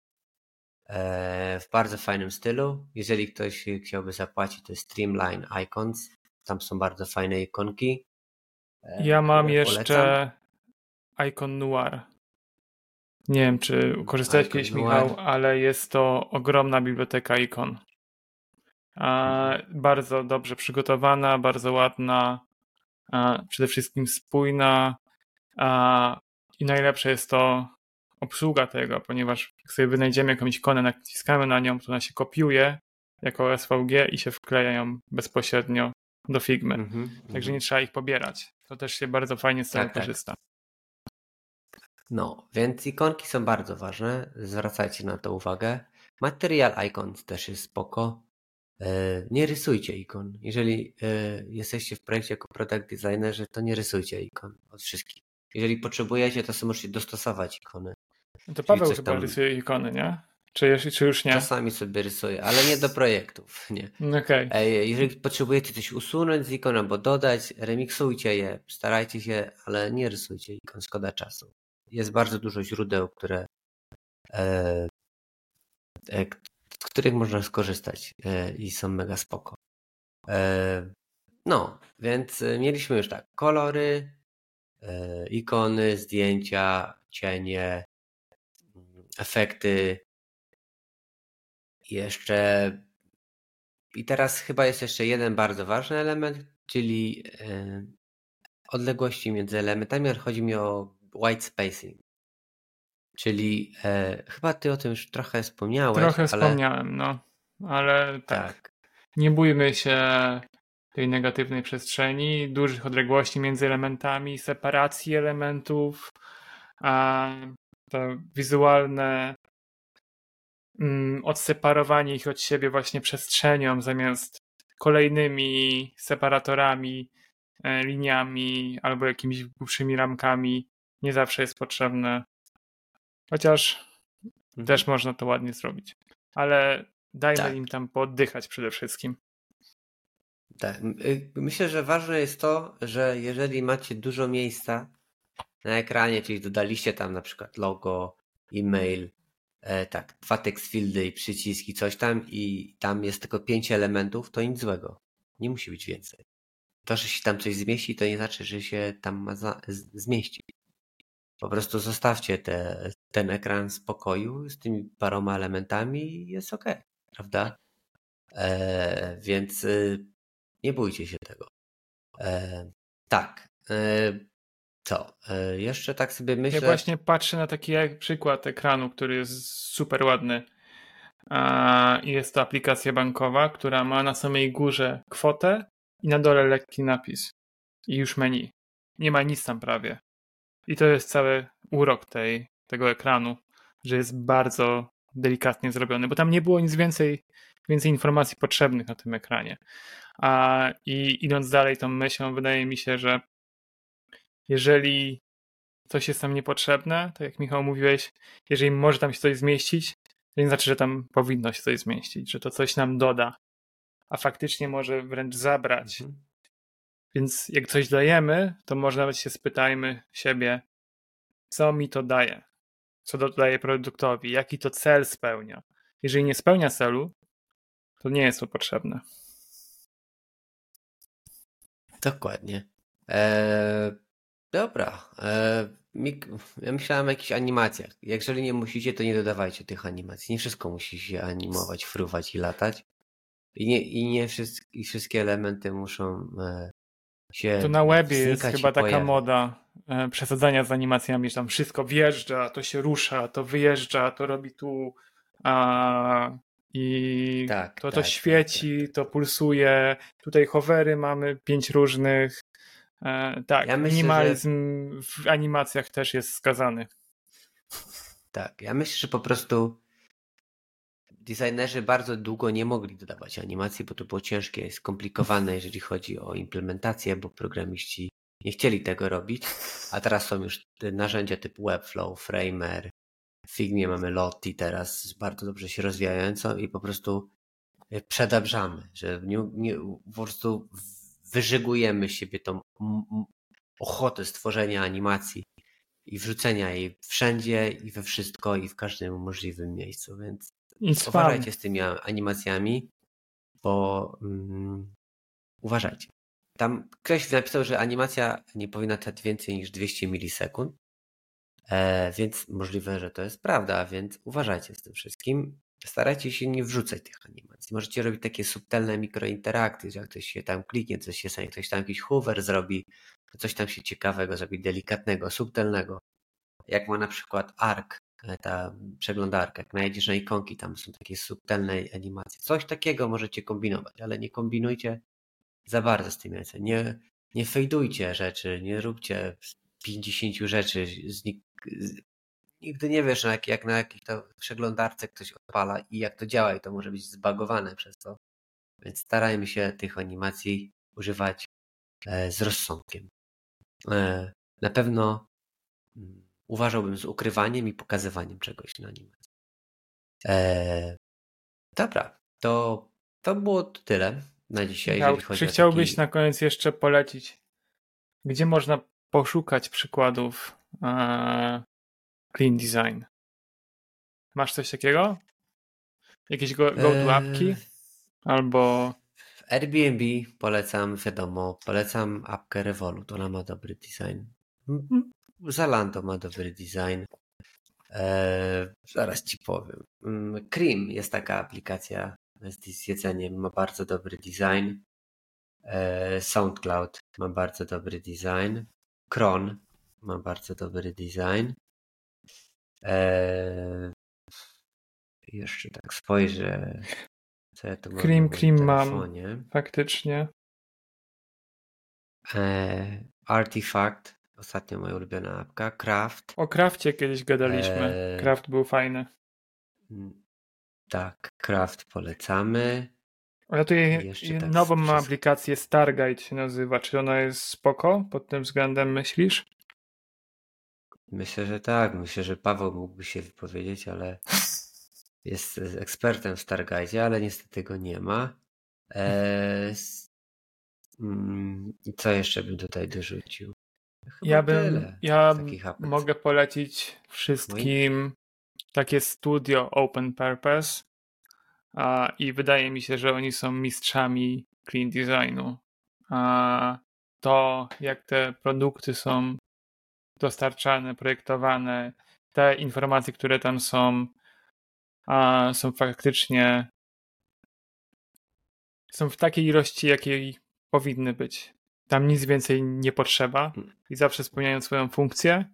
w bardzo fajnym stylu. Jeżeli ktoś chciałby zapłacić, to jest Streamline Icons. Tam są bardzo fajne ikonki. E, ja mam jeszcze Icon Noir. Nie wiem, czy korzystałeś kiedyś, Michał, ale jest to ogromna biblioteka ikon. Bardzo dobrze przygotowana, bardzo ładna, przede wszystkim spójna i najlepsze jest to obsługa tego, ponieważ jak sobie wynajdziemy jakąś ikonę, naciskamy na nią, to ona się kopiuje jako SVG i się wkleja ją bezpośrednio do Figmy. Mm -hmm, Także nie trzeba ich pobierać. To też się bardzo fajnie z tego tak, tak. korzysta. No, więc ikonki są bardzo ważne. Zwracajcie na to uwagę. Material Icons też jest spoko. E, nie rysujcie ikon. Jeżeli e, jesteście w projekcie jako product designerzy, to nie rysujcie ikon od wszystkich. jeżeli potrzebujecie, to sobie możecie dostosować ikony. No to Paweł chyba tam- rysuje ikony, nie? Czy, jeszcze- czy już nie? Czasami sobie rysuję, ale nie do projektów, nie. No. Ej, Jeżeli potrzebujecie coś usunąć z ikon albo dodać, remiksujcie je, starajcie się, ale nie rysujcie ikon, szkoda czasu. Jest bardzo dużo źródeł, które, e, e, z których można skorzystać e, i są mega spoko. E, no, więc e, mieliśmy już tak, kolory, e, ikony, zdjęcia, cienie, efekty. Jeszcze i teraz chyba jest jeszcze jeden bardzo ważny element, czyli e, odległości między elementami, ale chodzi mi o white spacing. Czyli e, chyba ty o tym już trochę wspomniałeś, Trochę ale wspomniałem, no. Ale tak. tak. Nie bójmy się tej negatywnej przestrzeni, dużych odległości między elementami, separacji elementów, a to wizualne mm, odseparowanie ich od siebie właśnie przestrzenią zamiast kolejnymi separatorami, e, liniami albo jakimiś głupszymi ramkami nie zawsze jest potrzebne. Chociaż Mhm. też można to ładnie zrobić. Ale dajmy Tak. im tam pooddychać przede wszystkim. Tak. Y, Myślę, że ważne jest to, że jeżeli macie dużo miejsca na ekranie, czyli dodaliście tam na przykład logo, e-mail, e, tak, dwa text fieldy i przyciski, coś tam i tam jest tylko pięć elementów, to nic złego. Nie musi być więcej. To, że się tam coś zmieści, to nie znaczy, że się tam ma za, zmieści. Po prostu zostawcie te, ten ekran w spokoju z tymi paroma elementami i jest ok, prawda? E, więc y, nie bójcie się tego. E, tak. Co? E, jeszcze tak sobie myślę. Ja właśnie patrzę na taki przykład ekranu, który jest super ładny. Jest to aplikacja bankowa, która ma na samej górze kwotę i na dole lekki napis. I już menu. Nie ma nic tam prawie. I to jest cały urok tej, tego ekranu, że jest bardzo delikatnie zrobiony, bo tam nie było nic więcej, więcej informacji potrzebnych na tym ekranie. A, I idąc dalej tą myślą, wydaje mi się, że jeżeli coś jest tam niepotrzebne, tak jak Michał mówiłeś, jeżeli może tam się coś zmieścić, to nie znaczy, że tam powinno się coś zmieścić, że to coś nam doda, a faktycznie może wręcz zabrać. Mhm. Więc jak coś dajemy, to może nawet się spytajmy siebie, co mi to daje, co dodaje produktowi, jaki to cel spełnia. Jeżeli nie spełnia celu, to nie jest to potrzebne. Dokładnie. E, dobra. E, ja myślałem o jakichś animacjach. Jeżeli nie musicie, to nie dodawajcie tych animacji. Nie wszystko musi się animować, fruwać i latać. I nie, i nie wszystkie, i wszystkie elementy muszą e, się. To na webie jest chyba taka pojawiać. moda e, przesadzania z animacjami, że tam wszystko wjeżdża, to się rusza, to wyjeżdża, to robi tu a, i Tak, to, to tak, tak, świeci, to pulsuje. Tutaj hovery mamy pięć różnych. E, tak, Ja myślę, minimalizm w animacjach też jest skazany. Tak, ja myślę, że po prostu designerzy bardzo długo nie mogli dodawać animacji, bo to było ciężkie, skomplikowane, jeżeli chodzi o implementację, bo programiści nie chcieli tego robić, a teraz są już narzędzia typu Webflow, Framer, Figmie mamy Lottie teraz bardzo dobrze się rozwijającą i po prostu e, przedabrzamy, że nie, nie, po prostu wyżygujemy z siebie tą ochotę stworzenia animacji i wrzucenia jej wszędzie i we wszystko i w każdym możliwym miejscu, więc I spam. uważajcie z tymi animacjami, bo mm, uważajcie. Tam ktoś napisał, że animacja nie powinna trwać więcej niż 200 milisekund, e, więc możliwe, że to jest prawda, więc uważajcie z tym wszystkim. Starajcie się nie wrzucać tych animacji. Możecie robić takie subtelne mikrointerakcje, że jak ktoś się tam kliknie, coś się stanie, ktoś tam jakiś hoover zrobi, coś tam się ciekawego zrobi, delikatnego, subtelnego. Jak ma na przykład ARK, e, ta przeglądarka, jak najedziesz na ikonki, tam są takie subtelne animacje. Coś takiego możecie kombinować, ale nie kombinujcie za bardzo z tym językiem. Nie, nie fejdujcie rzeczy, nie róbcie 50 rzeczy. Z, nik- z, nigdy nie wiesz, jak, jak na jakiej to przeglądarce ktoś odpala i jak to działa i to może być zbagowane przez to. Więc starajmy się tych animacji używać e, z rozsądkiem. E, na pewno mm, uważałbym z ukrywaniem i pokazywaniem czegoś na nim. E, dobra, to, to było tyle na dzisiaj. Michał, czy chciałbyś taki... na koniec jeszcze polecić, gdzie można poszukać przykładów e, clean design? Masz coś takiego? Jakieś go, go to apki? Albo. Airbnb polecam, wiadomo, polecam apkę Revolut, ona ma dobry design. Zalando ma dobry design. Eee, zaraz ci powiem. Cream jest taka aplikacja z jedzeniem, ma bardzo dobry design. Eee, SoundCloud ma bardzo dobry design. Kron ma bardzo dobry design. Eee, jeszcze tak spojrzę. Co ja tu mam Cream, cream mam. Faktycznie. Eee, Artifact. Ostatnio moja ulubiona apka. Craft. O Crafcie kiedyś gadaliśmy. Eee, Craft był fajny. Tak, Craft polecamy. Ja tu tak nową mam aplikację Starguide się nazywa. Czy ona jest spoko pod tym względem myślisz? Myślę, że tak. Myślę, że Paweł mógłby się wypowiedzieć, ale jest ekspertem w Starguide, ale niestety go nie ma. Eee, I co jeszcze bym tutaj dorzucił? Chyba ja bym, ja mogę polecić wszystkim takie studio Open Purpose a, i wydaje mi się, że oni są mistrzami clean designu. A, to, jak te produkty są dostarczane, projektowane, te informacje, które tam są, a, są faktycznie są w takiej ilości, jakiej powinny być. Tam nic więcej nie potrzeba i zawsze spełniają swoją funkcję,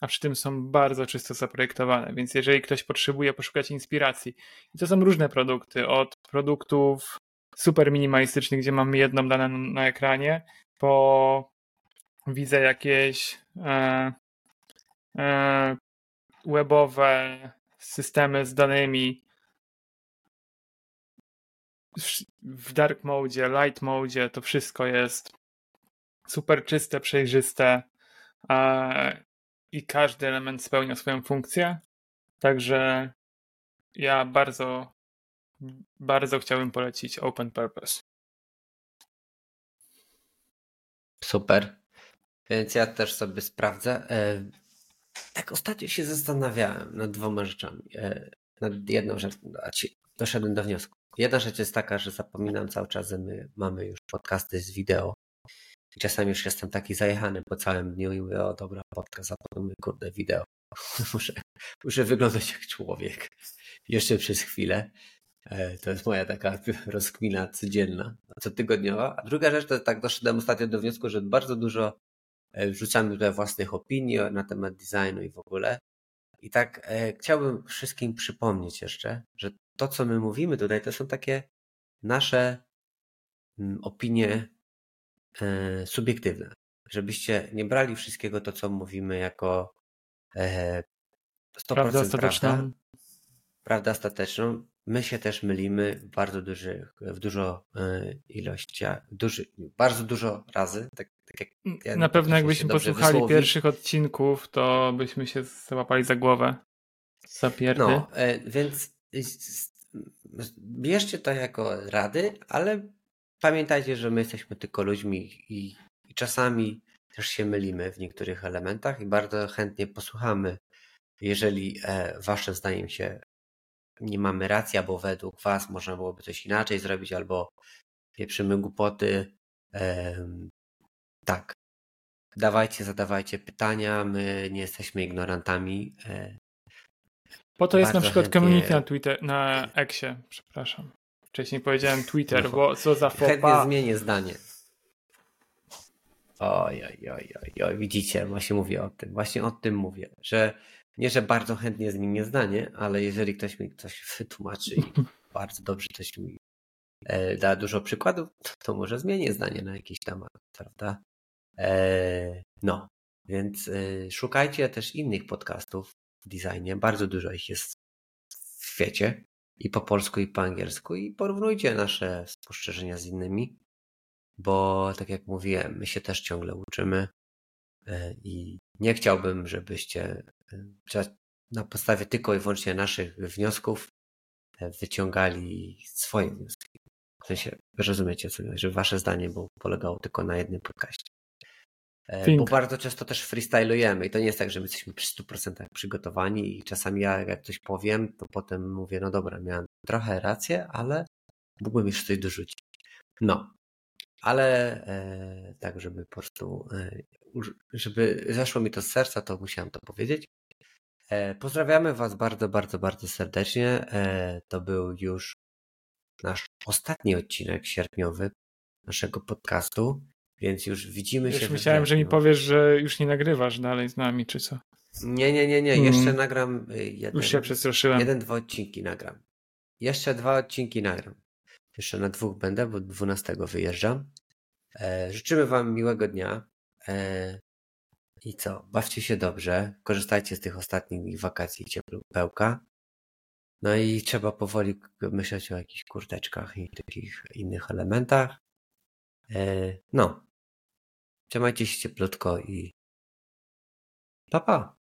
a przy tym są bardzo czysto zaprojektowane. Więc jeżeli ktoś potrzebuje poszukać inspiracji, i to są różne produkty, od produktów super minimalistycznych, gdzie mamy jedną dane na ekranie, po widzę jakieś e, e, webowe systemy z danymi w dark mode, light mode, to wszystko jest super czyste, przejrzyste i każdy element spełnia swoją funkcję. Także ja bardzo, bardzo chciałbym polecić Open Purpose. Super. Więc ja też sobie sprawdzę. E, tak ostatnio się zastanawiałem nad dwoma rzeczami. E, nad jedną rzeczą, doszedłem do wniosku. Jedna rzecz jest taka, że zapominam cały czas, że my mamy już podcasty z wideo. I czasami już jestem taki zajechany po całym dniu i mówię, o dobra, podcast, zapomnę, kurde, wideo. muszę, muszę wyglądać jak człowiek. Jeszcze przez chwilę. E, to jest moja taka rozkmina codzienna, cotygodniowa. A druga rzecz, to tak doszedłem ostatnio do wniosku, że bardzo dużo wrzucamy tutaj własnych opinii na temat designu i w ogóle. I tak e, chciałbym wszystkim przypomnieć jeszcze, że to, co my mówimy tutaj, to są takie nasze mm, opinie e, subiektywne. Żebyście nie brali wszystkiego to, co mówimy, jako e, 100% prawda ostateczną. Prawda, prawda ostateczną. My się też mylimy w bardzo dużych, w dużo e, ilościach, duży, bardzo dużo razy. Tak, tak jak ja Na pewno jakbyśmy posłuchali wysłowić. pierwszych odcinków, to byśmy się złapali za głowę. Zapierdy. No, e, więc bierzcie to jako rady, ale pamiętajcie, że my jesteśmy tylko ludźmi i, i czasami też się mylimy w niektórych elementach i bardzo chętnie posłuchamy, jeżeli e, waszym zdaniem się nie mamy racji, albo według was można byłoby coś inaczej zrobić, albo pieprzymy głupoty. E, tak. Dawajcie, zadawajcie pytania, my nie jesteśmy ignorantami. E, po to jest na przykład chętnie... community na Twitter, na Exie, przepraszam. Wcześniej powiedziałem Twitter, no, bo co za fopa. Chętnie zmienię zdanie. Oj, oj, oj, oj, oj, widzicie, właśnie mówię o tym, właśnie o tym mówię, że nie, że bardzo chętnie zmienię zdanie, ale jeżeli ktoś mi coś wytłumaczy i bardzo dobrze ktoś mi e, da dużo przykładów, to może zmienię zdanie na jakiś temat, prawda? E, no, więc e, szukajcie też innych podcastów, designie. Bardzo dużo ich jest w świecie i po polsku, i po angielsku. I porównujcie nasze spostrzeżenia z innymi, bo tak jak mówiłem, my się też ciągle uczymy i nie chciałbym, żebyście na podstawie tylko i wyłącznie naszych wniosków e, wyciągali swoje wnioski. W sensie, rozumiecie, co że wasze zdanie było, polegało tylko na jednym podcaście. Think. Bo bardzo często też freestylujemy i to nie jest tak, że my jesteśmy przy 100% przygotowani i czasami ja jak coś powiem, to potem mówię, no dobra, miałem trochę rację, ale mógłbym jeszcze coś dorzucić. No, ale e, tak, żeby po prostu, e, żeby zeszło mi to z serca, to musiałem to powiedzieć. E, pozdrawiamy Was bardzo, bardzo, bardzo serdecznie. To był już nasz ostatni odcinek sierpniowy naszego podcastu, więc już widzimy już się. Myślałem, że mi powiesz, że już nie nagrywasz dalej z nami, czy co? Nie, nie, nie, nie. Mm. Jeszcze nagram y, jeden. Już się przestraszyłem. Jeden, dwa odcinki nagram. Jeszcze dwa odcinki nagram. Jeszcze na dwóch będę, bo 12 wyjeżdżam. E, życzymy Wam miłego dnia. E, I co? Bawcie się dobrze. Korzystajcie z tych ostatnich wakacji ciepłełka. No i trzeba powoli myśleć o jakichś kurteczkach i takich innych elementach. E, no. Trzymajcie się cieplutko i pa pa.